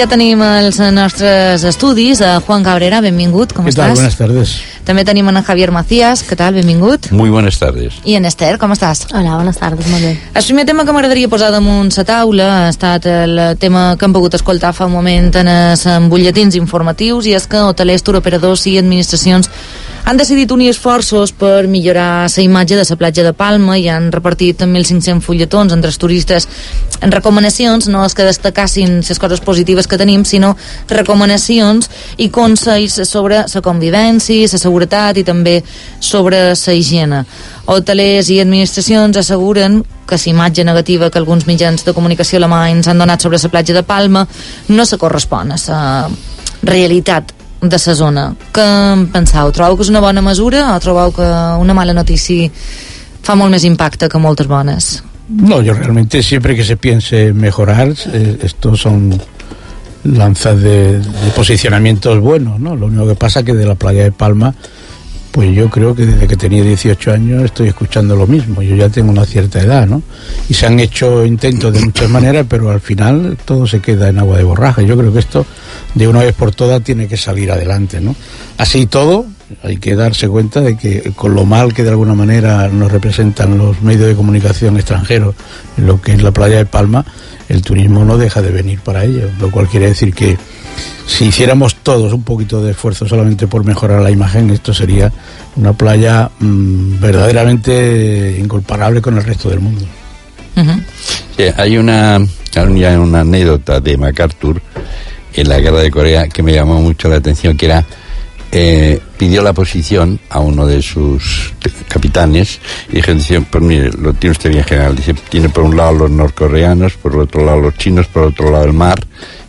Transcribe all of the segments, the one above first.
Ja tenim els nostres estudis. A Juan Cabrera, benvingut, com ¿Qué estàs? tal? Buenas tardes. També tenim en Javier Macías, què tal? Benvingut. Muy buenas tardes. I en Esther, com estàs? Hola, bones tardes, molt bé. El primer tema que m'agradaria posar damunt la taula ha estat el tema que hem pogut escoltar fa un moment en els butlletins informatius i és que hotelers, turoperadors i administracions han decidit unir esforços per millorar la imatge de la platja de Palma i han repartit 1.500 fulletons entre els turistes en recomanacions, no és que destacassin les coses positives que tenim, sinó recomanacions i consells sobre la convivència, la seguretat i també sobre la higiene. Hotelers i administracions asseguren que la imatge negativa que alguns mitjans de comunicació alemanys han donat sobre la platja de Palma no se correspon a la realitat de la zona. Què en penseu? Trobeu que és una bona mesura o trobeu que una mala notícia fa molt més impacte que moltes bones? No, yo realmente siempre que se piense mejorar, eh, estos son lanzas de, de posicionamientos buenos, ¿no? Lo único que pasa que de la playa de Palma, pues yo creo que desde que tenía 18 años estoy escuchando lo mismo. Yo ya tengo una cierta edad, ¿no? Y se han hecho intentos de muchas maneras, pero al final todo se queda en agua de borraja. Yo creo que esto, de una vez por todas, tiene que salir adelante, ¿no? Así todo, hay que darse cuenta de que con lo mal que de alguna manera nos representan los medios de comunicación extranjeros en lo que es la playa de Palma, el turismo no deja de venir para ello, lo cual quiere decir que si hiciéramos todos un poquito de esfuerzo solamente por mejorar la imagen, esto sería una playa mmm, verdaderamente incomparable con el resto del mundo. Uh -huh. Sí, hay una, hay una anécdota de MacArthur en la guerra de Corea que me llamó mucho la atención, que era eh, pidió la posición a uno de sus capitanes y dijeron, pues mire, lo tiene usted bien general, dice, tiene por un lado los norcoreanos, por otro lado los chinos, por otro lado el mar,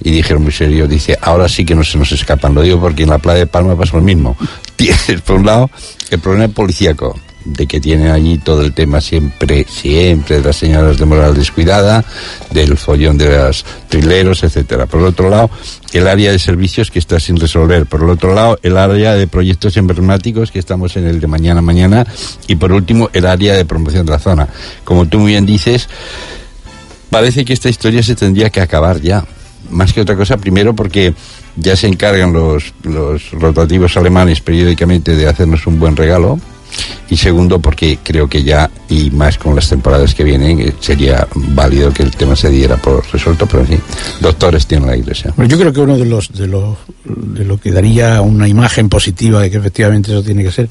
y dijeron muy serio, dice, ahora sí que no se nos escapan, lo digo porque en la playa de Palma pasa lo mismo, tienes por un lado el problema policíaco, de que tiene allí todo el tema siempre, siempre de las señoras de moral descuidada, del follón de los trileros, etcétera. Por otro lado, el área de servicios que está sin resolver. Por el otro lado, el área de proyectos emblemáticos que estamos en el de mañana mañana. Y por último, el área de promoción de la zona. Como tú muy bien dices, parece que esta historia se tendría que acabar ya. Más que otra cosa, primero porque ya se encargan los, los rotativos alemanes periódicamente de hacernos un buen regalo y segundo porque creo que ya y más con las temporadas que vienen sería válido que el tema se diera por resuelto pero fin doctores tiene la iglesia bueno, yo creo que uno de los de los de lo que daría una imagen positiva de que efectivamente eso tiene que ser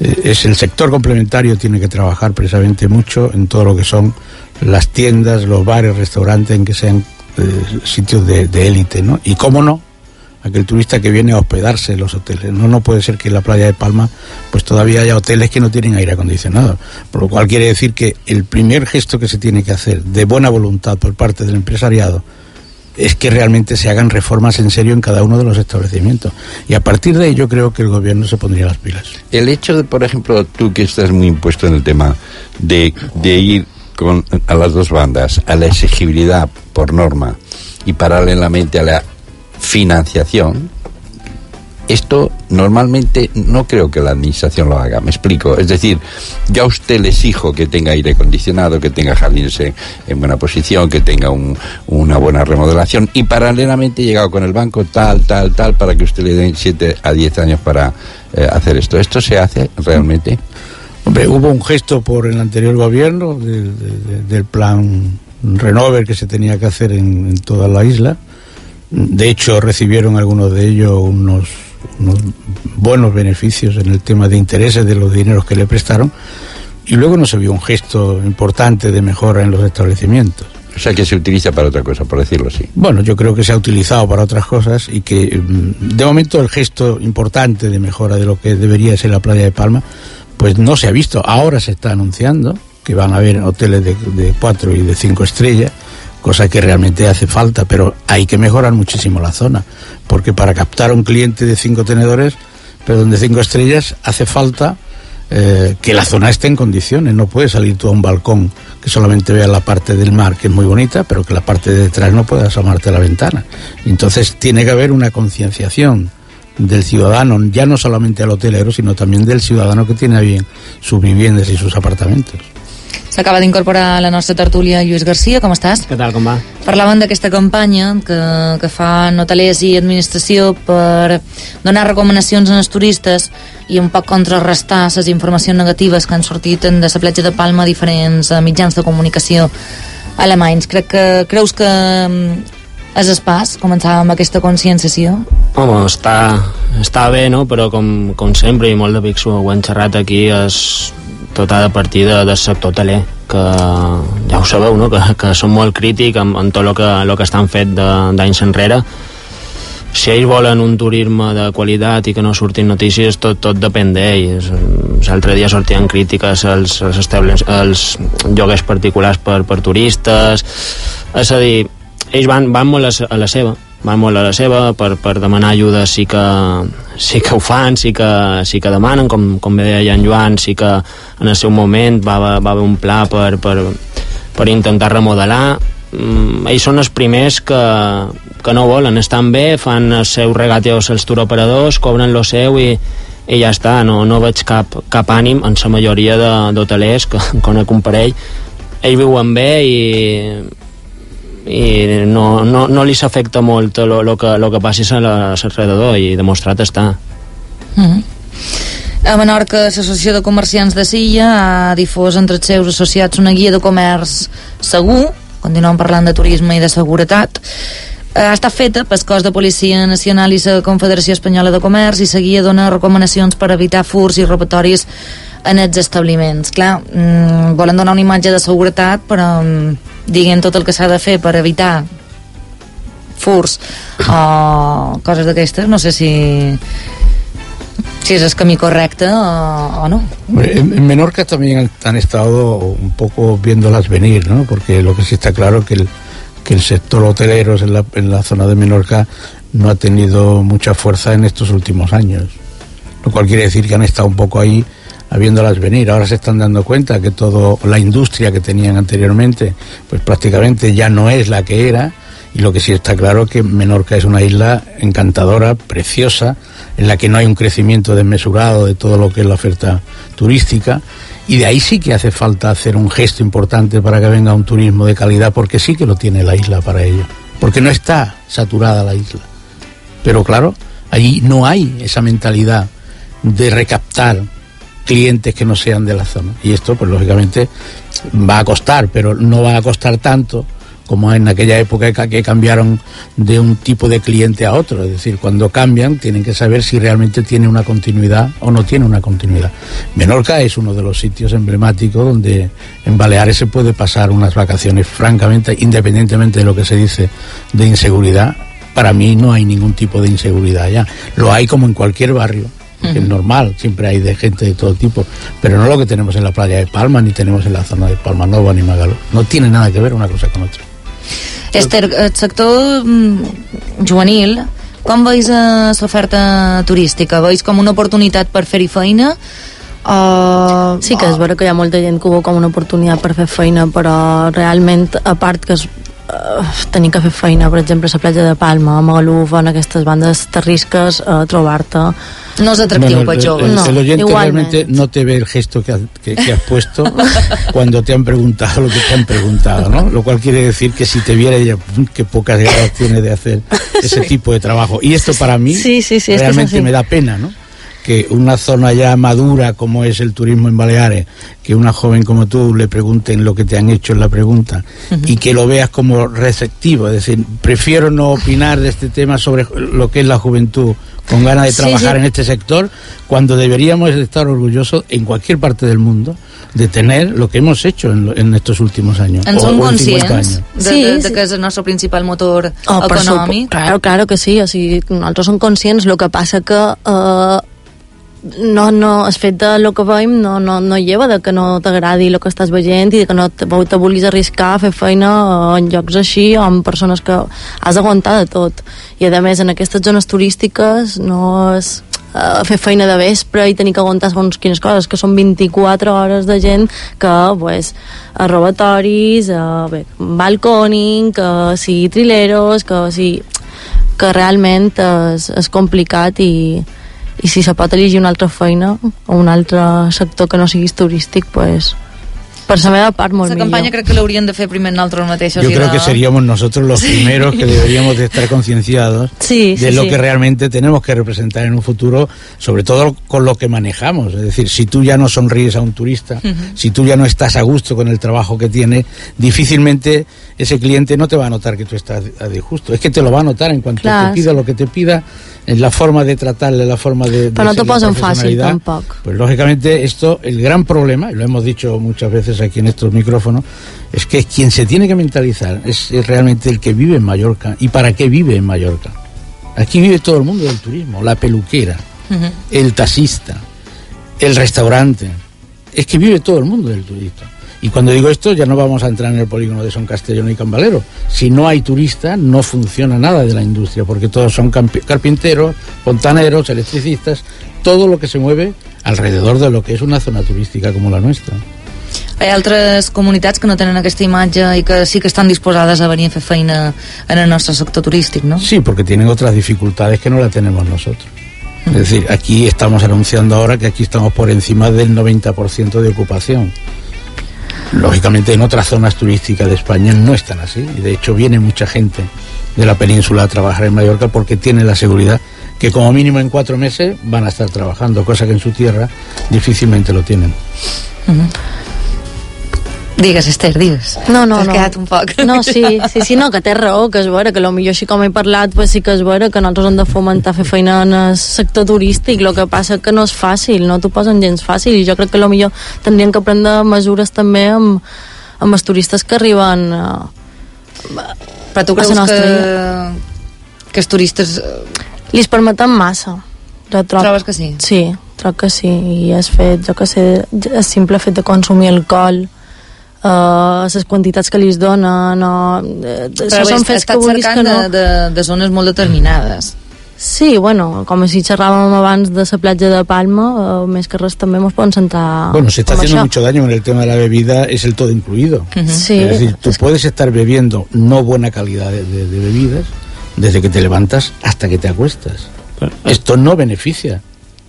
eh, es el sector complementario tiene que trabajar precisamente mucho en todo lo que son las tiendas los bares restaurantes en que sean eh, sitios de élite ¿no? y cómo no aquel turista que viene a hospedarse en los hoteles. No, no puede ser que en la playa de Palma pues todavía haya hoteles que no tienen aire acondicionado. Por lo cual quiere decir que el primer gesto que se tiene que hacer de buena voluntad por parte del empresariado es que realmente se hagan reformas en serio en cada uno de los establecimientos. Y a partir de ello creo que el gobierno se pondría las pilas. El hecho de, por ejemplo, tú que estás muy impuesto en el tema de, de ir con, a las dos bandas, a la exigibilidad por norma y paralelamente a la financiación, esto normalmente no creo que la administración lo haga, me explico. Es decir, ya usted le exijo que tenga aire acondicionado, que tenga jardines en, en buena posición, que tenga un, una buena remodelación y paralelamente he llegado con el banco tal, tal, tal, para que usted le den 7 a 10 años para eh, hacer esto. ¿Esto se hace realmente? Hombre, hubo un gesto por el anterior gobierno del, plan Renover que se tenía que hacer en toda la isla. De hecho, recibieron algunos de ellos unos, unos, buenos beneficios en el tema de intereses de los dineros que le prestaron y luego no se vio un gesto importante de mejora en los establecimientos. O sea que se utiliza para otra cosa, por decirlo así. Bueno, yo creo que se ha utilizado para otras cosas y que de momento el gesto importante de mejora de lo que debería ser la playa de Palma, pues no se ha visto. Ahora se está anunciando que van a haber hoteles de, de cuatro y de cinco estrellas cosa que realmente hace falta, pero hay que mejorar muchísimo la zona, porque para captar a un cliente de cinco tenedores, perdón, de cinco estrellas, hace falta eh, que la zona esté en condiciones, no puedes salir tú a un balcón que solamente vea la parte del mar, que es muy bonita, pero que la parte de detrás no puede asomarte a la ventana. Entonces tiene que haber una concienciación del ciudadano, ya no solamente al hotelero, sino también del ciudadano que tiene bien sus viviendas y sus apartamentos. S'acaba d'incorporar a la nostra tertúlia Lluís Garcia, com estàs? Què tal, com va? Parlàvem d'aquesta campanya que, que fan hotelers i administració per donar recomanacions als turistes i un poc contrarrestar les informacions negatives que han sortit de la platja de Palma a diferents eh, mitjans de comunicació alemanys. Crec que, creus que mm, és espàs començar amb aquesta conscienciació? Home, està, està bé, no? però com, com sempre, i molt de Pixo ho hem xerrat aquí, és tot ha de partir de, del sector hoteler que ja ho sabeu, no? que, que són molt crític amb, amb tot el que, el que estan fet d'anys enrere si ells volen un turisme de qualitat i que no surtin notícies, tot, tot depèn d'ells. L'altre dia sortien crítiques als, als, establens, als lloguers particulars per, per turistes. És a dir, ells van, van molt a la seva van molt a la seva per, per demanar ajuda sí que, sí que ho fan sí que, sí que demanen com, com bé deia en Joan sí que en el seu moment va, va, va haver un pla per, per, per intentar remodelar. Mm, ells són els primers que, que no volen, estan bé fan els seus regateos als turoperadors cobren lo seu i, i ja està, no, no veig cap, cap ànim en la majoria d'hotelers que conec un parell ells viuen bé i i no, no, no li s'afecta molt el que, lo que passi a l'alrededor i demostrat està mm -hmm. A Menorca, l'Associació de Comerciants de Silla ha difós entre els seus associats una guia de comerç segur, continuem parlant de turisme i de seguretat, ha estat feta pel cos de Policia Nacional i la Confederació Espanyola de Comerç i seguia dona recomanacions per evitar furs i robatoris en els establiments. Clar, mmm, volen donar una imatge de seguretat, però mmm, diguent tot el que s'ha de fer per evitar furs o coses d'aquestes, no sé si si es el camí correcte o, no. En, en, Menorca también han, estado un poco viéndolas venir, ¿no? Porque lo que sí está claro que el, que el sector hotelero en la, en la zona de Menorca no ha tenido mucha fuerza en estos últimos años. Lo cual quiere decir que han estado un poco ahí habiéndolas venir. Ahora se están dando cuenta que toda la industria que tenían anteriormente, pues prácticamente ya no es la que era. Y lo que sí está claro es que Menorca es una isla encantadora, preciosa, en la que no hay un crecimiento desmesurado de todo lo que es la oferta turística. Y de ahí sí que hace falta hacer un gesto importante para que venga un turismo de calidad, porque sí que lo tiene la isla para ello. Porque no está saturada la isla. Pero claro, allí no hay esa mentalidad de recaptar clientes que no sean de la zona. Y esto, pues lógicamente, va a costar, pero no va a costar tanto como en aquella época que cambiaron de un tipo de cliente a otro. Es decir, cuando cambian tienen que saber si realmente tiene una continuidad o no tiene una continuidad. Menorca es uno de los sitios emblemáticos donde en Baleares se puede pasar unas vacaciones, francamente, independientemente de lo que se dice de inseguridad. Para mí no hay ningún tipo de inseguridad allá. Lo hay como en cualquier barrio que es normal, siempre hay de gente de todo tipo, pero no lo que tenemos en la playa de Palma, ni tenemos en la zona de Palma Nova, ni Magaló. No tiene nada que ver una cosa con otra. Esther, el sector mm, juvenil, com veus uh, l'oferta turística? Veus com una oportunitat per fer-hi feina? Uh, sí que és vera que hi ha molta gent que ho veu com una oportunitat per fer feina però realment a part que es uh, tenir que fer feina, per exemple, a la platja de Palma, a Magaluf, en aquestes bandes terrisques, uh, trobar-te no es atractivo bueno, para el, el, el, oyente realmente no te ve el gesto que, que, que has puesto cuando te han preguntado lo que te han preguntado, ¿no? Lo cual quiere decir que si te viera ella, qué pocas ganas tiene de hacer ese tipo de trabajo. Y esto para mí sí, sí, sí, realmente me da pena, ¿no? Que una zona ya madura como es el turismo en Baleares, que una joven como tú le pregunten lo que te han hecho en la pregunta uh -huh. y que lo veas como receptivo, es decir, prefiero no opinar de este tema sobre lo que es la juventud con ganas de trabajar sí, sí. en este sector, cuando deberíamos estar orgullosos en cualquier parte del mundo de tener lo que hemos hecho en, en estos últimos años. En conscients de, sí, de, de, de que és el nostre principal motor oh, econòmic? Claro, claro que sí, o sigui, nosaltres som conscients, el que passa que eh, no, no, el fet de lo que veiem no, no, no lleva de que no t'agradi el que estàs veient i de que no te, te vulguis arriscar a fer feina en llocs així o amb persones que has d'aguantar de tot. I a més en aquestes zones turístiques no és uh, fer feina de vespre i tenir que aguantar segons quines coses, que són 24 hores de gent que, pues, robatoris, a, bé, balconing, que sigui trileros, que sigui que realment és, és complicat i, i si se pot elegir una altra feina o un altre sector que no sigui turístic, pues, Per la meva part, molt La millor. campanya crec que l'haurien de fer primer nosaltres mateixos. Yo creo que seríamos nosotros los primeros que deberíamos de estar concienciados Sí, sí, de lo sí. que realmente tenemos que representar en un futuro, sobre todo con lo que manejamos. Es decir, si tú ya no sonríes a un turista, si tú ya no estás a gusto con el trabajo que tiene, difícilmente ese cliente no te va a notar que tú estás a disgusto. Es que te lo va a notar en cuanto te pida lo que te pida, la forma de tratarle, la forma de... de Pero no la posen fácil tampoco. Pues lógicamente esto, el gran problema, y lo hemos dicho muchas veces aquí en estos micrófonos, es que quien se tiene que mentalizar es, es realmente el que vive en Mallorca. ¿Y para qué vive en Mallorca? Aquí vive todo el mundo del turismo, la peluquera, el taxista, el restaurante. Es que vive todo el mundo del turismo. Y cuando digo esto, ya no vamos a entrar en el polígono de Son Castellón y Cambalero. Si no hay turista, no funciona nada de la industria, porque todos son carpinteros, fontaneros, electricistas, todo lo que se mueve alrededor de lo que es una zona turística como la nuestra. Hi ha altres comunitats que no tenen aquesta imatge i que sí que estan disposades a venir a fer feina en el nostre sector turístic, no? Sí, porque tienen otras dificultades que no la tenemos nosotros. Es decir, aquí estamos anunciando ahora que aquí estamos por encima del 90% de ocupación. Lógicamente en otras zonas turísticas de España no están así. De hecho viene mucha gente de la península a trabajar en Mallorca porque tiene la seguridad que como mínimo en cuatro meses van a estar trabajando, cosa que en su tierra difícilmente lo tienen. Digues, Esther, digues. No, no, no. quedat un poc. No, sí, sí, sí, no, que té raó, que és vera, que millor així com he parlat, pues sí que és vera que nosaltres hem de fomentar fer feina en el sector turístic, el que passa que no és fàcil, no t'ho posen gens fàcil, i jo crec que millor tindrien que prendre mesures també amb, amb els turistes que arriben eh, Però tu A creus que, que els turistes... eh, li permeten massa. Jo trob, Trobes que sí? Sí, trob que sí, i és fet, jo que sé, el simple fet de consumir alcohol, uh, les quantitats que li es donen, no, eh, Però això són fets que vulguis cercant que no... de, de, de zones molt determinades. Sí, bueno, com si xerràvem abans de la platja de Palma, eh, més que res també ens podem centrar Bueno, se está en haciendo això. mucho daño en el tema de la bebida, es el todo incluido. Sí, Es decir, tú puedes estar bebiendo no buena calidad de, de- de bebidas desde que te levantas hasta que te acuestas. Esto no beneficia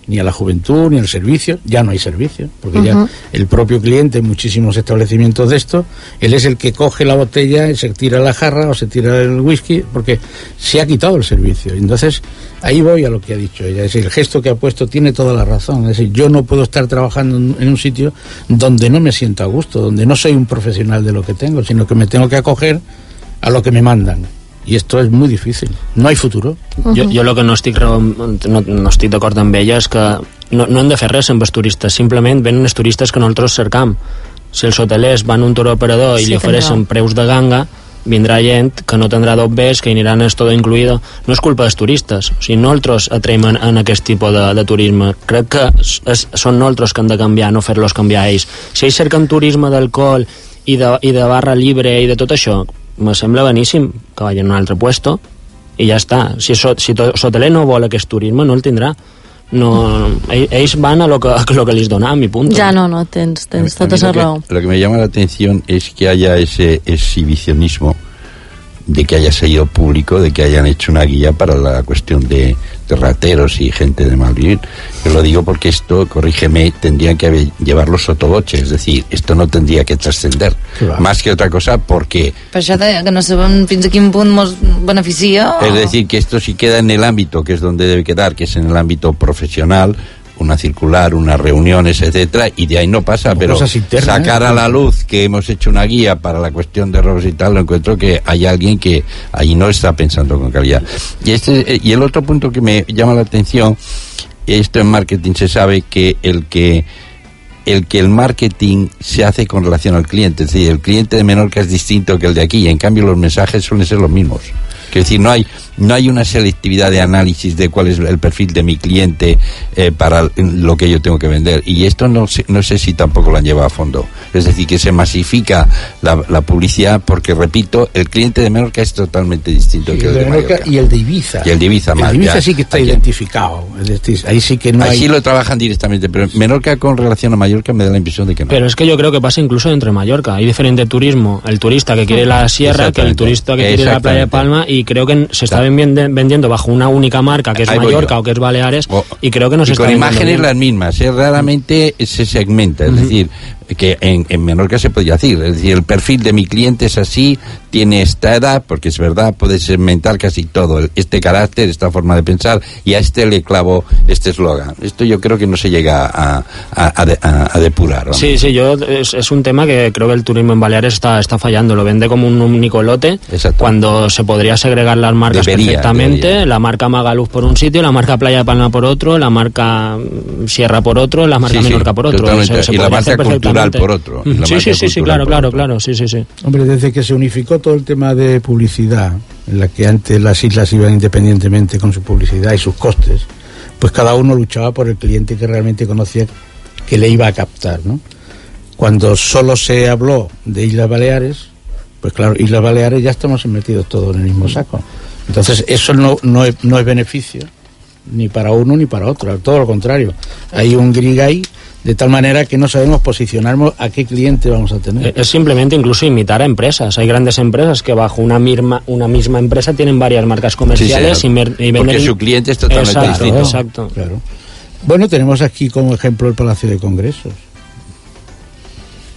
ni a la juventud ni al servicio, ya no hay servicio, porque ya el propio cliente en muchísimos establecimientos de esto, él es el que coge la botella y se tira la jarra o se tira el whisky, porque se ha quitado el servicio. Entonces, ahí voy a lo que ha dicho ella, es decir, el gesto que ha puesto tiene toda la razón, es decir, yo no puedo estar trabajando en, en un sitio donde no me siento a gusto, donde no soy un profesional de lo que tengo, sino que me tengo que acoger a lo que me mandan. Y esto es muy difícil. No hay futuro. Jo, jo el que no estic, no, no estic d'acord amb ella és que no, no hem de fer res amb els turistes, simplement venen els turistes que nosaltres cercam. Si els hotelers van a un turoperador i Sí, li tens ofereixen preus de ganga, vindrà gent que no tindrà dobbers, que aniran és tot incluïdo. No és culpa dels turistes, o sigui, nosaltres atraiem en, en aquest tipus de, de turisme. Crec que és, és, són nosaltres que han de canviar, no fer-los canviar a ells. Si ells cerquen turisme d'alcohol i de, i de barra llibre i de tot això, me sembla beníssim que vagin a un altre puesto i ja està. Si, so, si to, Soteler no vol aquest turisme, no el tindrà. No, ell- ells van a lo que, a lo que les donam i punt. Ja no, no, tens, tens tota raó. Lo que me llama la atención es que haya ese exhibicionismo de que haya sido público, de que hayan hecho una guía para la cuestión de, de rateros y gente de mal vivir. Yo lo digo porque esto, corrígeme, tendrían que haber- llevarlo sotoboche, es decir, esto no tendría que trascender. Claro. Más que otra cosa porque, Per això deia que no sabem fins a quin punt ens beneficia. o- es decir, que esto si queda en el ámbito que es donde debe quedar, que es en el ámbito profesional, una circular, unas reuniones, etcétera, y de ahí no pasa, pero internas, sacar ¿eh? a la luz que hemos hecho una guía para la cuestión de robos y tal, lo encuentro que hay alguien que ahí no está pensando con calidad. Y este y el otro punto que me llama la atención, esto en marketing se sabe que el que el que el marketing se hace con relación al cliente, es decir, el cliente de Menorca es distinto que el de aquí, y en cambio los mensajes suelen ser los mismos. Es decir, no hay, no hay una selectividad de análisis de cuál es el perfil de mi cliente eh, para lo que yo tengo que vender. Y esto no sé, no sé si tampoco lo han llevado a fondo. Es decir, que se masifica la, la publicidad porque, repito, el cliente de Menorca es totalmente distinto Sí, que el de de Menorca Mallorca. y el de Ibiza. Y el de Ibiza más, El de Ibiza ya. sí que está Aquí. identificado. Es decir, ahí sí que no Ahí hay... sí lo trabajan directamente, pero Menorca con relación a Mallorca me da la impresión de que no. Pero es que yo creo que pasa incluso entre Mallorca. Hay diferente turismo. El turista que quiere la sierra que el turista que quiere la playa de. Palma y creo que se está vendi- vendiendo bajo una única marca que es Ahí Mallorca o que es Baleares y creo que no se y está con imágenes bien. las mismas, ¿eh? raramente se segmenta, es decir, que en, en Menorca se podía decir. Es decir, el perfil de mi cliente es así, tiene esta edad, porque es verdad, puede segmentar casi todo, este carácter, esta forma de pensar, y a este le clavo este eslogan. Esto yo creo que no se llega a, a, a de- a- a depurar. Sí, sí, yo es, es un tema que creo que el turismo en Baleares está, está fallando. Lo vende como un único lote Exacto. cuando se podría segregar las marcas Debería, perfectamente. debería. La marca Magaluf por un sitio, la marca Playa Palma por otro, la marca mm, Sierra por otro, la marca Sí, sí, Menorca por otro. totalmente. Y la marca hacer cultural por otro, la Sí, sí, sí, sí, claro, claro, otro. claro, sí, sí, sí. Hombre, desde que se unificó todo el tema de publicidad, en la que antes las islas iban independientemente con su publicidad y sus costes, pues cada uno luchaba por el cliente que realmente conocía que le iba a captar, ¿no? Cuando solo se habló de Islas Baleares, pues claro, Islas Baleares ya estamos metidos todos en el mismo saco. Entonces, eso no, no, es, no es beneficio ni para uno ni para otro, todo lo contrario. Hay un grigay de tal manera que no sabemos posicionarnos a qué cliente vamos a tener. Eh, Es simplemente incluso imitar a empresas. Hay grandes empresas que bajo una misma, una misma empresa tienen varias marcas comerciales Sí, y, mer- y porque venden- su cliente es totalmente Exacto, distinto. Exacto. Claro. Bueno, tenemos aquí como ejemplo el Palacio de Congresos.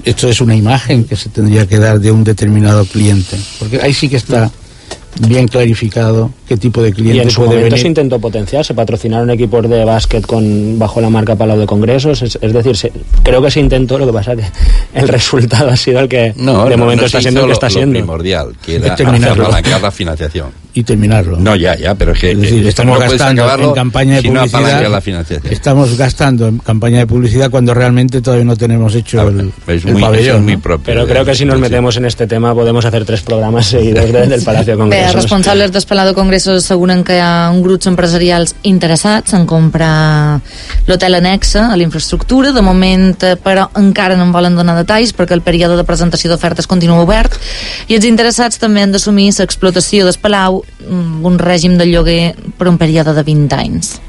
Esto es una imagen que se tendría que dar de un determinado cliente, porque ahí sí que está bien clarificado qué tipo de Y cliente en su puede momento se intentó potenciar, se patrocinaron equipos de básquet con bajo la marca Palau de Congresos, es, es decir, se- creo que se intentó, lo que pasa que el resultado ha sido el que No, de no, momento no está siendo el que lo- está lo siendo. primordial, que era Es apalancar la financiación. Y terminarlo. No, ya, ya, pero es que Es decir, eh, estamos no gastando en campaña de si no publicidad. apalancas la financiación. Estamos gastando en campaña de publicidad cuando realmente todavía no tenemos hecho Ah, el, es el muy, pabellón. es muy ¿no? propio. Pero creo que si nos metemos en este tema podemos hacer tres programes seguidos desde el Palacio de Bé, els Congressos. responsables del Palau de Congressos asseguren que hi ha un grups empresarials interessats en comprar l'hotel anexa a la infraestructura. De moment, eh, però, encara no en volen donar detalls perquè el període de presentació d'ofertes continua obert i els interessats també han d'assumir l'explotació del Palau amb un règim de lloguer per un període de 20 anys.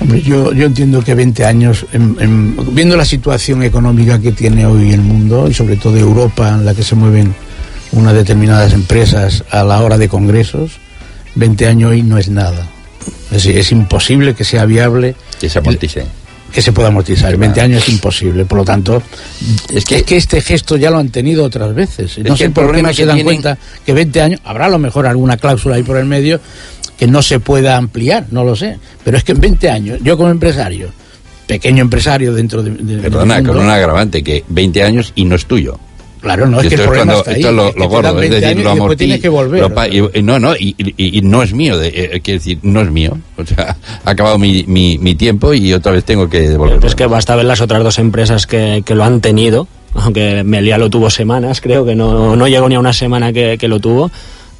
Hombre, yo, yo entiendo que 20 años, en- en- viendo la situación económica que tiene hoy el mundo y sobre todo Europa, en la que se mueven unas determinadas empresas a la hora de congresos, 20 años hoy no es nada. Es, es imposible que sea viable Que se amortice. Que se pueda amortizar. Claro. 20 años es imposible. Por lo tanto, Es es que- que, este gesto ya lo han tenido otras veces. No que sé el por qué problema no se que dan tienen- cuenta que 20 años, habrá a lo mejor alguna cláusula ahí por el medio que no se pueda ampliar, no lo sé. Pero es que en 20 años, yo como empresario, pequeño empresario dentro de... de- Perdona, mundo, con un agravante que 20 años y no es tuyo. Claro, no, es que el esto es problema cuando- está ahí. esto es lo, es gordo, es 20 decir, lo tienes que volver. lo pa- y- y no, no, y, y- y no es mío, de, eh, quiero decir, no es mío. O sea, ha acabado mi, mi, mi tiempo y otra vez tengo que devolverlo. Es que basta ver las otras dos empresas que, que lo han tenido, aunque Melia lo tuvo semanas, creo que no, no llegó ni a una semana que, que lo tuvo,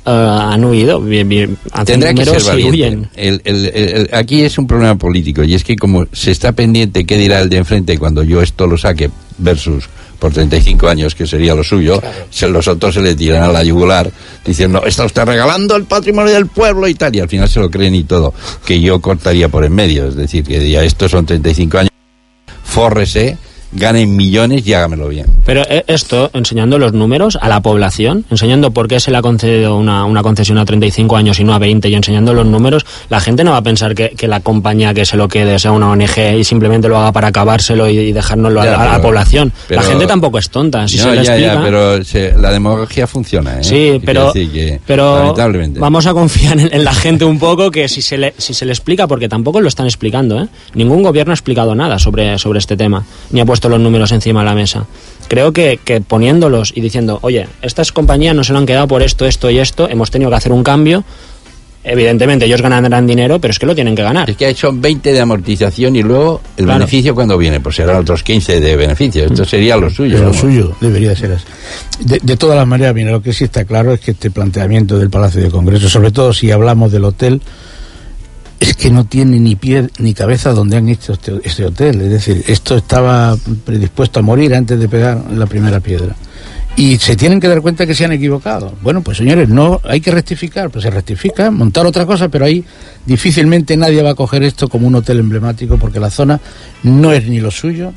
eh, han huido, bien, bien, Tendrá que ser valiente. huyen. El- el- el- el- aquí es un problema político y es que como se está pendiente qué dirá el de enfrente cuando yo esto lo saque versus por 35 años que sería lo suyo, se, los otros se le tiran a la yugular diciendo está usted regalando el patrimonio del pueblo y tal y al final se lo creen y todo que yo cortaría por en medio es decir que ya estos son 35 años. Fórrese ganen millones y hágamelo bien Pero eh, esto, enseñando los números a la población, enseñando por qué se le ha concedido una, una concesión a 35 años y no a 20, y enseñando los números, la gente no va a pensar que, que la compañía que se lo quede sea una ONG y simplemente lo haga para acabárselo y, y dejárnoslo a, la población. pero- la gente tampoco es tonta. Si No, se le ya, explica, ya, pero se- la demagogia funciona ¿eh? Sí, pero, que, pero vamos a confiar en, en la gente un poco que si se, le, si se le explica, porque tampoco lo están explicando, ¿eh? ningún gobierno ha explicado nada sobre, sobre este tema, ni ha puesto los números encima de la mesa. Creo que, que poniéndolos y diciendo, oye, estas compañías no se lo han quedado por esto, esto y esto, hemos tenido que hacer un cambio, evidentemente ellos ganarán dinero, pero es que lo tienen que ganar. Es que son 20 de amortización y luego el Claro. beneficio cuando viene, pues serán otros 15 de beneficio. Esto sería lo suyo. Lo suyo debería ser así. De, de todas las maneras, mira, lo que sí está claro es que este planteamiento del Palacio de Congreso, sobre todo si hablamos del hotel, es que no tiene ni pie ni cabeza donde han hecho este, este hotel. Es decir, esto estaba predispuesto a morir antes de pegar la primera piedra. Y se tienen que dar cuenta que se han equivocado. Bueno, pues señores, no hay que rectificar, pues se rectifica, montar otra cosa, pero ahí difícilmente nadie va a coger esto como un hotel emblemático porque la zona no es ni lo suyo,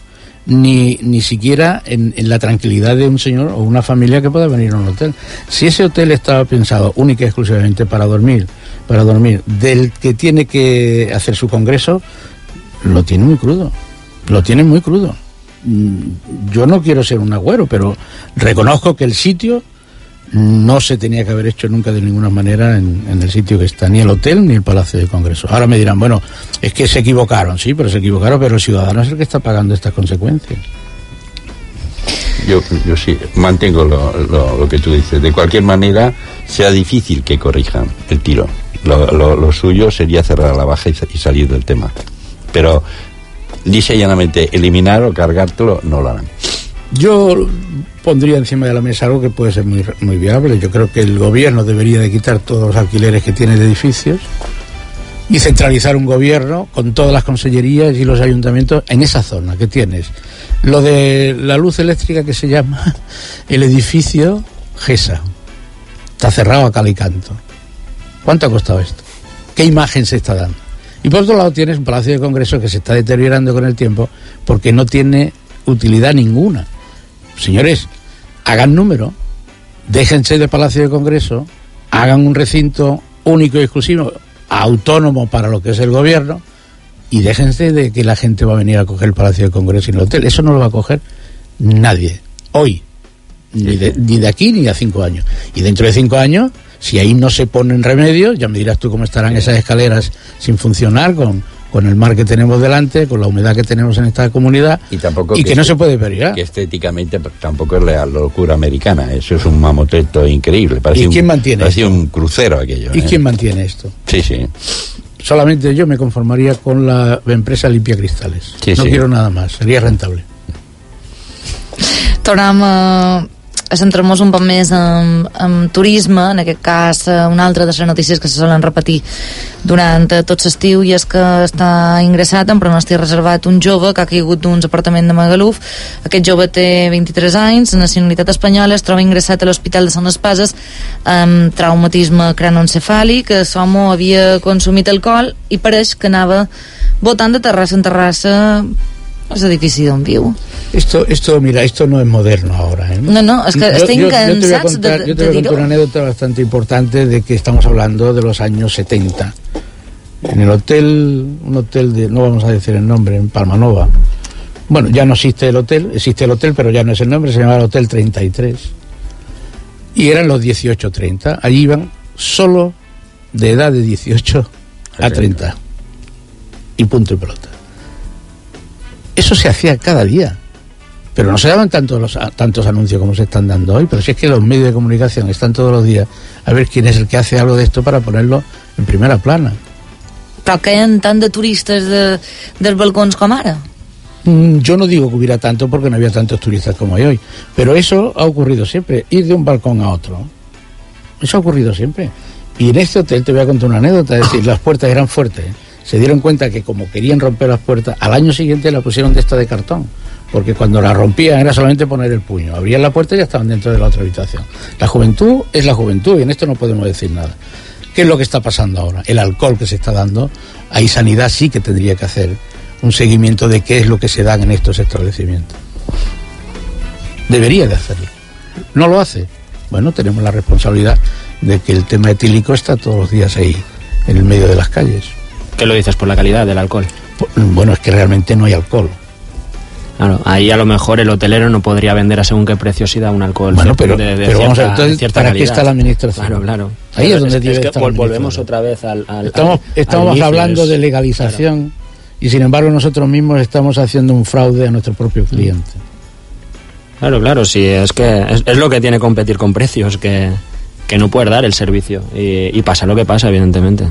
ni, ni siquiera en, en la tranquilidad de un señor o una familia que pueda venir a un hotel. Si ese hotel estaba pensado única y exclusivamente para dormir, para dormir, del que tiene que hacer su congreso, lo tiene muy crudo. Lo tiene muy crudo. mm, yo no quiero ser un agüero, pero reconozco que el sitio no se tenía que haber hecho nunca de ninguna manera en, el sitio que está, ni el hotel ni el Palacio de Congreso. Ahora me dirán, bueno, es que se equivocaron, sí, pero se equivocaron, pero el ciudadano es el que está pagando estas consecuencias. Yo, yo sí mantengo lo, lo, lo que tú dices. De cualquier manera, sea difícil que corrijan el tiro. Lo, suyo sería cerrar la baja y, salir del tema. Pero y llanamente eliminar o cargártelo no lo harán. Yo pondría encima de la mesa algo que puede ser muy, muy viable. Yo creo que el gobierno debería de quitar todos los alquileres que tiene de edificios y centralizar un gobierno con todas las consellerías y los ayuntamientos en esa zona que tienes. Lo de la luz eléctrica que se llama el edificio GESA. Está cerrado a cal y canto. ¿Cuánto ha costado esto? ¿Qué imagen se está dando? Y por otro lado tienes un palacio de congreso que se está deteriorando con el tiempo porque no tiene utilidad ninguna. Señores, hagan número, déjense de palacio de congreso, hagan un recinto único y exclusivo, autónomo para lo que es el gobierno, y déjense de que la gente va a venir a coger el palacio de congreso y el hotel. Eso no lo va a coger nadie, hoy, ni de, ni de aquí ni de cinco años. Y dentro de cinco años si ahí no se ponen remedios, ya me dirás tú cómo estarán esas escaleras sin funcionar con, con el mar que tenemos delante, con la humedad que tenemos en esta comunidad y, tampoco y que, que, no se puede pedir. Que estéticamente tampoco es la locura americana, eso es un mamoteto increíble. ¿Y quién un, mantiene parece esto? un crucero aquello. ¿Y ¿eh? quién mantiene esto? Sí, sí. Solamente yo me conformaría con la empresa Limpia Cristales. Sí, no sí. quiero nada más, sería rentable. Tornem centrar-nos un poc més en, en turisme, en aquest cas eh, una altra de les notícies que se solen repetir durant eh, tot l'estiu i és que està ingressat en pronòstic reservat un jove que ha caigut d'uns apartaments de Magaluf aquest jove té 23 anys nacionalitat espanyola, es troba ingressat a l'Hospital de Sant Espases amb traumatisme cranoencefàlic l'home havia consumit alcohol i pareix que anava votant de terrassa en terrassa és edifici d'on viu. Esto, esto, mira, esto no es moderno ahora. ¿eh? No, no, es que yo, yo, te voy a contar, de, yo te de voy a dir-ho. contar una anécdota bastante importante de que estamos hablando de los años 70. En el hotel, un hotel de, no vamos a decir el nombre, en Palmanova. Bueno, ya no existe el hotel, existe el hotel, pero ya no es el nombre, se llamaba el Hotel 33. Y eran los 18-30. Allí iban solo de edad de 18 a 30. Y punto y pelota. Eso se hacía cada día. Pero no se daban tantos, los, tantos anuncios como se están dando hoy. Pero si es que los medios de comunicación están todos los días a ver quién es el que hace algo de esto para ponerlo en primera plana. Però queden tant de turistes de, dels balcons com ara? Mm, Yo no digo que hubiera tanto porque no había tantos turistas como hay hoy. Pero eso ha ocurrido siempre, ir de un balcón a otro. Eso ha ocurrido siempre. Y en este hotel te voy a contar una anécdota, es decir, las puertas eran fuertes. Se dieron cuenta que como querían romper las puertas, al año siguiente la pusieron de esta de cartón. Porque cuando la rompían era solamente poner el puño. Abrían la puerta y ya estaban dentro de la otra habitación. La juventud es la juventud y en esto no podemos decir nada. ¿Qué es lo que está pasando ahora? El alcohol que se está dando, ahí Sanidad sí que tendría que hacer un seguimiento de qué es lo que se dan en estos establecimientos. Debería de hacerlo. No lo hace. Bueno, tenemos la responsabilidad de que el tema etílico está todos los días ahí, en el medio de las calles. ¿Qué lo dices por la calidad del alcohol? Bueno, es que realmente no hay alcohol. Claro, ahí a lo mejor el hotelero no podría vender a según qué precio si da un alcohol Bueno, pero, de, de pero vamos a ver, entonces, ¿para qué está la administración? Claro, claro. Ahí es donde es, es que volvemos otra vez al, al- Estamos, estamos al hablando es- de legalización y sin embargo nosotros mismos estamos haciendo un fraude a nuestro propio cliente. Claro, claro, sí, es que es, es lo que tiene competir con precios, que, que no puedes dar el servicio. Y, y pasa lo que pasa, evidentemente.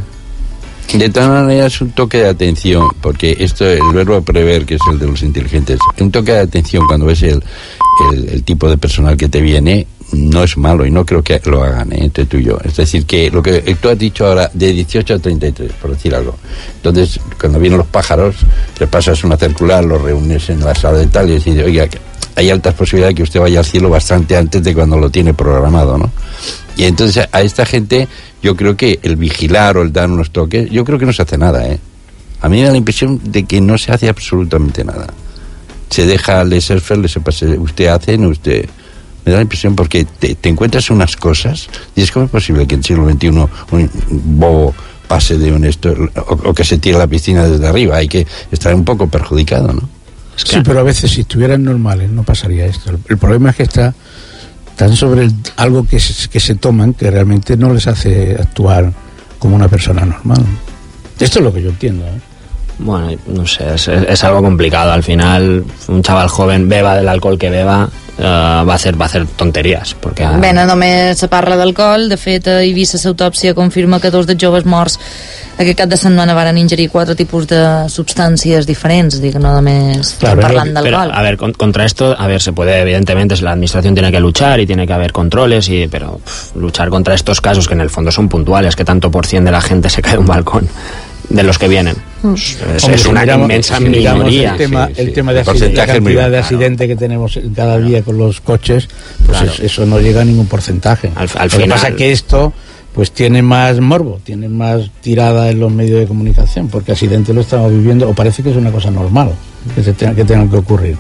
De todas maneras, un toque de atención, porque esto, el verbo prever, que es el de los inteligentes, un toque de atención cuando ves el, el, tipo de personal que te viene, no es malo y no creo que lo hagan ¿eh? entre tú y yo. Es decir, que lo que tú has dicho ahora, de 18 a 33, por decir algo. Entonces, cuando vienen los pájaros, le pasas una circular, los reúnes en la sala de tal y dices, oiga, hay altas posibilidades que usted vaya al cielo bastante antes de cuando lo tiene programado, ¿no? Y entonces a esta gente yo creo que el vigilar o el dar unos toques, yo creo que no se hace nada, ¿eh? A mí me da la impresión de que no se hace absolutamente nada. Se deja al surfer, le pase, usted hace, no usted... Me da la impresión porque te, te encuentras unas cosas y es como es posible que en el siglo XXI un bobo pase de un esto o, o que se tire la piscina desde arriba. Hay que estar un poco perjudicado, ¿no? Es que... Sí, pero a veces si estuvieran normales no pasaría esto. El problema es que está tan sobre el- algo que que se toman que realmente no les hace actuar como una persona normal. Esto es lo que yo entiendo. ¿eh? Bueno, no sé, es algo complicado. Al final, un chaval joven beba del alcohol que beba, eh, va, a hacer, va a hacer tonterías. Porque, Bé, no només se parla d'alcohol, de fet, a Eivissa l'autòpsia confirma que dos dels joves morts aquest cap de setmana van ingerir quatre tipus de substàncies diferents, dic, no només Claro, parlant d'alcohol. a ver, con- contra esto, a ver, se puede, evidentemente, la administración tiene que luchar y tiene que haber controles, y, pero pff, luchar contra estos casos que en el fondo son puntuales, que tanto por cien de la gente se cae de un balcón, de los que vienen. Pues, es, Hombre, es si una miramos- inmensa si minoría. El tema, sí, el sí. tema de accidente, la cantidad de accidentes que tenemos cada día con los coches, pues Claro. es- eso no llega a ningún porcentaje. Al- al Lo que pasa es que esto pues tiene más morbo, tiene más tirada en los medios de comunicación, porque accidentes lo estamos viviendo, o parece que es una cosa normal que, se tenga, que tengan que ocurrir.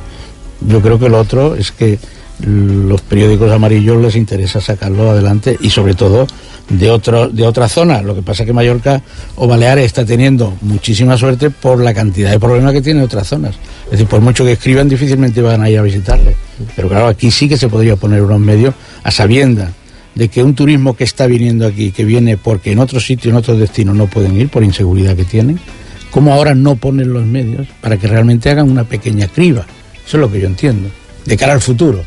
Yo creo que lo otro es que los periódicos amarillos les interesa sacarlo adelante y sobre todo de otro, de otra zona. Lo que pasa es que Mallorca o Baleares está teniendo muchísima suerte por la cantidad de problemas que tiene otras zonas. Es decir, por mucho que escriban, difícilmente van a ir a visitarle. Pero claro, aquí sí que se podría poner unos medios a sabienda de que un turismo que está viniendo aquí, que viene porque en otros sitios, en otros destinos no pueden ir por inseguridad que tienen, ¿cómo ahora no ponen los medios para que realmente hagan una pequeña criba? Eso es lo que yo entiendo, de cara al futuro.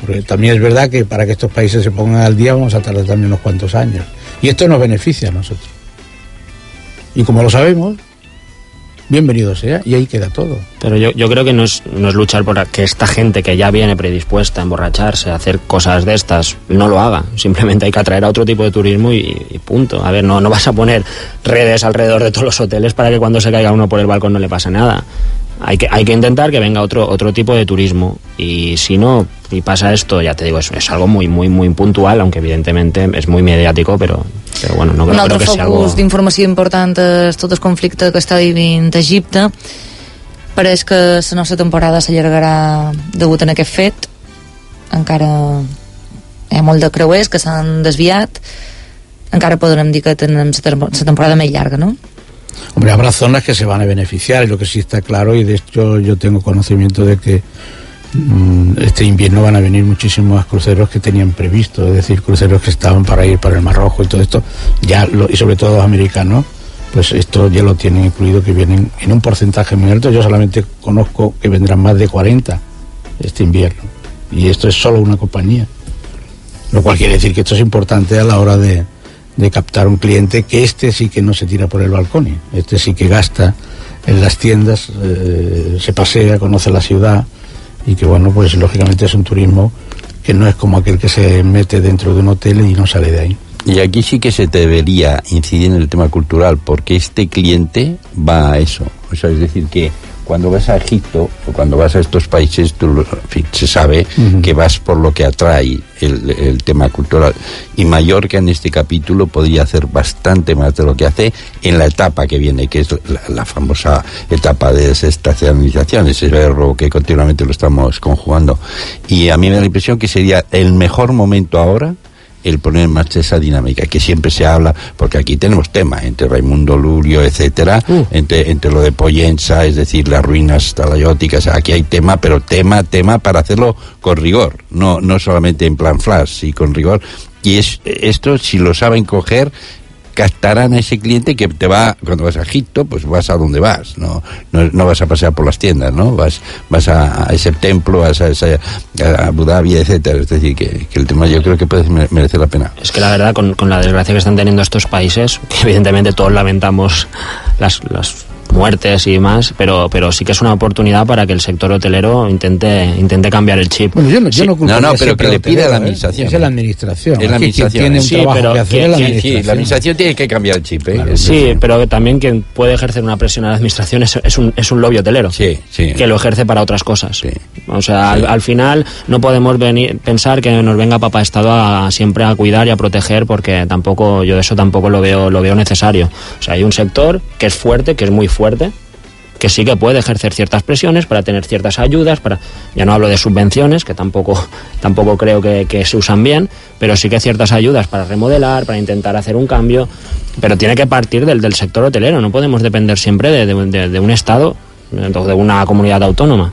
Porque también es verdad que para que estos países se pongan al día vamos a tardar también unos cuantos años. Y esto nos beneficia a nosotros. Y como lo sabemos, bienvenido sea, y ahí queda todo. Pero yo, yo creo que no es, no es luchar por que esta gente que ya viene predispuesta a emborracharse, a hacer cosas de estas, no lo haga. Simplemente hay que atraer a otro tipo de turismo y, y punto. A ver, no, no vas a poner redes alrededor de todos los hoteles para que cuando se caiga uno por el balcón no le pase nada. Hay que, hay que intentar que venga otro, otro tipo de turismo. Y si no, y pasa esto, ya te digo, es, es algo muy, muy, muy puntual, aunque evidentemente es muy mediático, pero, pero bueno, no Un creo, altre creo que sea focus algo... d'informació important és tot el conflicte que està vivint Egipte. Pareix que la nostra temporada s'allargarà degut a aquest fet. Encara hi ha molt de creuers que s'han desviat. Encara podrem dir que tem- la temporada més llarga, no? Hombre, habrá zonas que se van a beneficiar, y lo que sí está claro, y de hecho yo tengo conocimiento de que mm, este invierno van a venir muchísimos cruceros que tenían previsto, es decir, cruceros que estaban para ir para el Mar Rojo y todo esto, ya y sobre todo los americanos, pues esto ya lo tienen incluido, que vienen en un porcentaje muy alto. Yo solamente conozco que vendrán más de 40 este invierno, y esto es solo una compañía. Lo cual quiere decir que esto es importante a la hora de, de captar un cliente que este sí que no se tira por el balcón, este sí que gasta en las tiendas, eh, se pasea, conoce la ciudad y que bueno, pues lógicamente es un turismo que no es como aquel que se mete dentro de un hotel y no sale de ahí. Y aquí sí que se debería incidir en el tema cultural, porque este cliente va a eso. O sea, es decir, que cuando vas a Egipto o cuando vas a estos países, tú se sabe que vas por lo que atrae el, el tema cultural. Y Mallorca en este capítulo podría hacer bastante más de lo que hace en la etapa que viene, que es la, la famosa etapa de desestacionalización, ese verbo que continuamente lo estamos conjugando. Y a mí me da la impresión que sería el mejor momento ahora el poner en marcha esa dinámica que siempre se habla, porque aquí tenemos tema entre Raimundo Lurio, etcétera, entre, entre lo de Poyensa, es decir, las ruinas talayóticas, aquí hay tema, pero tema, tema para hacerlo con rigor, no, no solamente en plan flash, y con rigor. Y es esto, si lo saben coger, captarán a ese cliente que te va, cuando vas a Egipto, pues vas a donde vas, no, no, vas a pasear por las tiendas, ¿no? Vas, vas a, ese templo, a, esa- a Abu Dhabi, etcétera. Es decir, que, el tema yo creo que puede mere- merecer la pena. Es que la verdad, con, con la desgracia que están teniendo estos países, que evidentemente todos lamentamos las, las muertes y demás, pero, pero sí que es una oportunidad para que el sector hotelero intente, intente cambiar el chip. Bueno, yo no, yo Sí. no culparía No, no, pero que le al pida a la ¿eh? administración. Es la administración. Es la administración, tiene un sí, trabajo pero que hacer la administración. Sí, la administración tiene que cambiar el chip, ¿eh? Claro. Sí, pero también quien puede ejercer una presión a la administración es, es un, es un lobby hotelero. Sí, sí. Que lo ejerce para otras cosas. Sí. O sea, al, al final no podemos venir, pensar que nos venga Papá Estado a, siempre a cuidar y a proteger porque tampoco, yo eso tampoco lo veo, lo veo necesario. O sea, hay un sector que es fuerte, que es muy fuerte, que sí que puede ejercer ciertas presiones para tener ciertas ayudas, para ya no hablo de subvenciones, que tampoco, tampoco creo que, se usan bien, pero sí que ciertas ayudas para remodelar, para intentar hacer un cambio, pero tiene que partir del, del sector hotelero, no podemos depender siempre de, de- de- de un Estado d'una comunitat autònoma.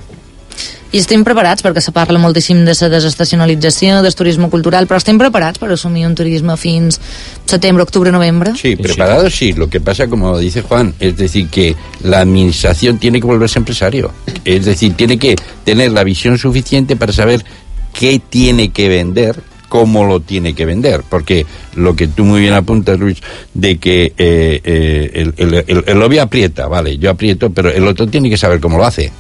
I estem preparats, perquè se parla moltíssim de la desestacionalització, del turisme cultural, però estem preparats per assumir un turisme fins setembre, octubre, noviembre? Sí, preparados sí. Lo que pasa, como dice Juan, es decir, que la administración tiene que volverse empresario. Es decir, tiene que tener la visión suficiente para saber qué tiene que vender, cómo lo tiene que vender. Porque lo que tú muy bien apuntas, Luis, de que eh, eh, el, el, el, el lobby aprieta, vale, yo aprieto, pero el otro tiene que saber cómo lo hace.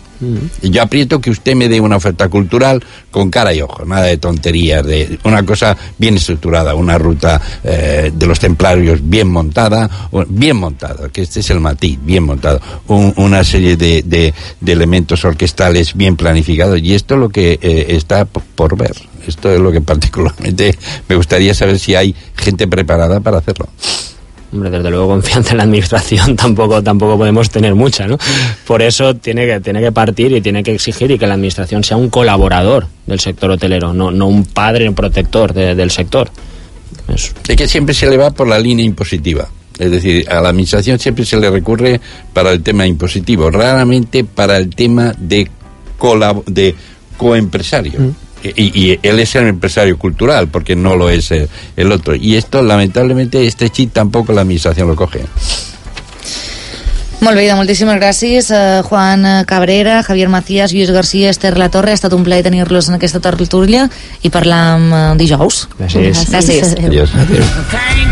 Y Yo aprieto que usted me dé una oferta cultural con cara y ojo, nada de tonterías, de una cosa bien estructurada, una ruta eh, de los templarios bien montada, bien montada, que este es el matiz, bien montado, un- una serie de, de- de elementos orquestales bien planificados y esto es lo que eh, está por ver. Esto es lo que particularmente me gustaría saber si hay gente preparada para hacerlo. Hombre, desde luego confianza en la administración tampoco, tampoco podemos tener mucha, ¿no? Por eso tiene que, tiene que partir y tiene que exigir y que la administración sea un colaborador del sector hotelero, no, no un padre, un protector de- del sector. Es- Es que siempre se le va por la línea impositiva. Es decir, a la administración siempre se le recurre para el tema impositivo, raramente para el tema de, colab- de coempresario. Y, y él es el empresario cultural, porque no lo es el, el otro. Y esto, lamentablemente, este chip tampoco la administración lo coge. Molt bé, Ida, moltíssimes gràcies. Juan eh, Cabrera, Javier Macías, Lluís García, Esther La Torre. Ha estat un plaer tenir-los en aquesta tertúlia i parlar amb uh, dijous. Gràcies. Gràcies. Adéu. Adiós.